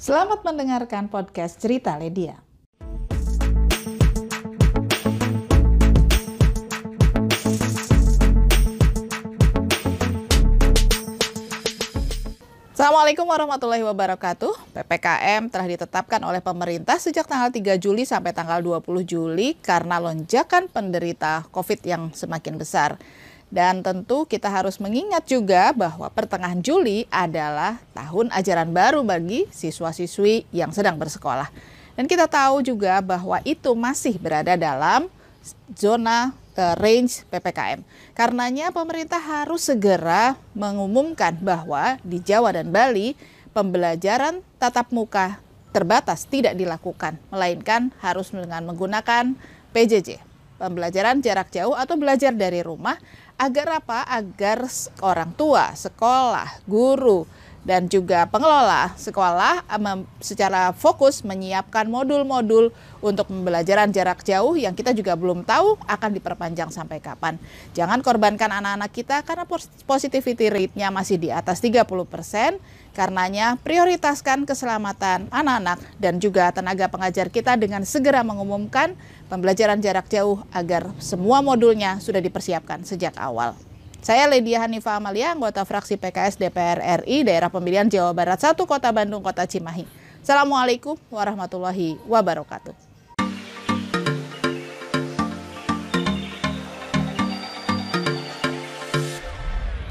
Selamat mendengarkan podcast Cerita Ledia. Assalamualaikum warahmatullahi wabarakatuh. PPKM telah ditetapkan oleh pemerintah sejak tanggal 3 Juli sampai tanggal 20 Juli karena lonjakan penderita COVID yang semakin besar. Dan tentu kita harus mengingat juga bahwa pertengahan Juli adalah tahun ajaran baru bagi siswa-siswi yang sedang bersekolah. Dan kita tahu juga bahwa itu masih berada dalam zona uh, range PPKM. Karenanya pemerintah harus segera mengumumkan bahwa di Jawa dan Bali pembelajaran tatap muka terbatas tidak dilakukan, melainkan harus dengan menggunakan PJJ, pembelajaran jarak jauh atau belajar dari rumah agar apa? Agar orang tua, sekolah, guru, dan juga pengelola sekolah secara fokus menyiapkan modul-modul untuk pembelajaran jarak jauh yang kita juga belum tahu akan diperpanjang sampai kapan. Jangan korbankan anak-anak kita karena positivity rate-nya masih di atas 30 persen. Karenanya prioritaskan keselamatan anak-anak dan juga tenaga pengajar kita dengan segera mengumumkan pembelajaran jarak jauh agar semua modulnya sudah dipersiapkan sejak awal. Saya Ledia Hanifah Amalia, anggota fraksi PKS DPR RI, daerah pemilihan Jawa Barat 1, Kota Bandung, Kota Cimahi. Assalamualaikum warahmatullahi wabarakatuh.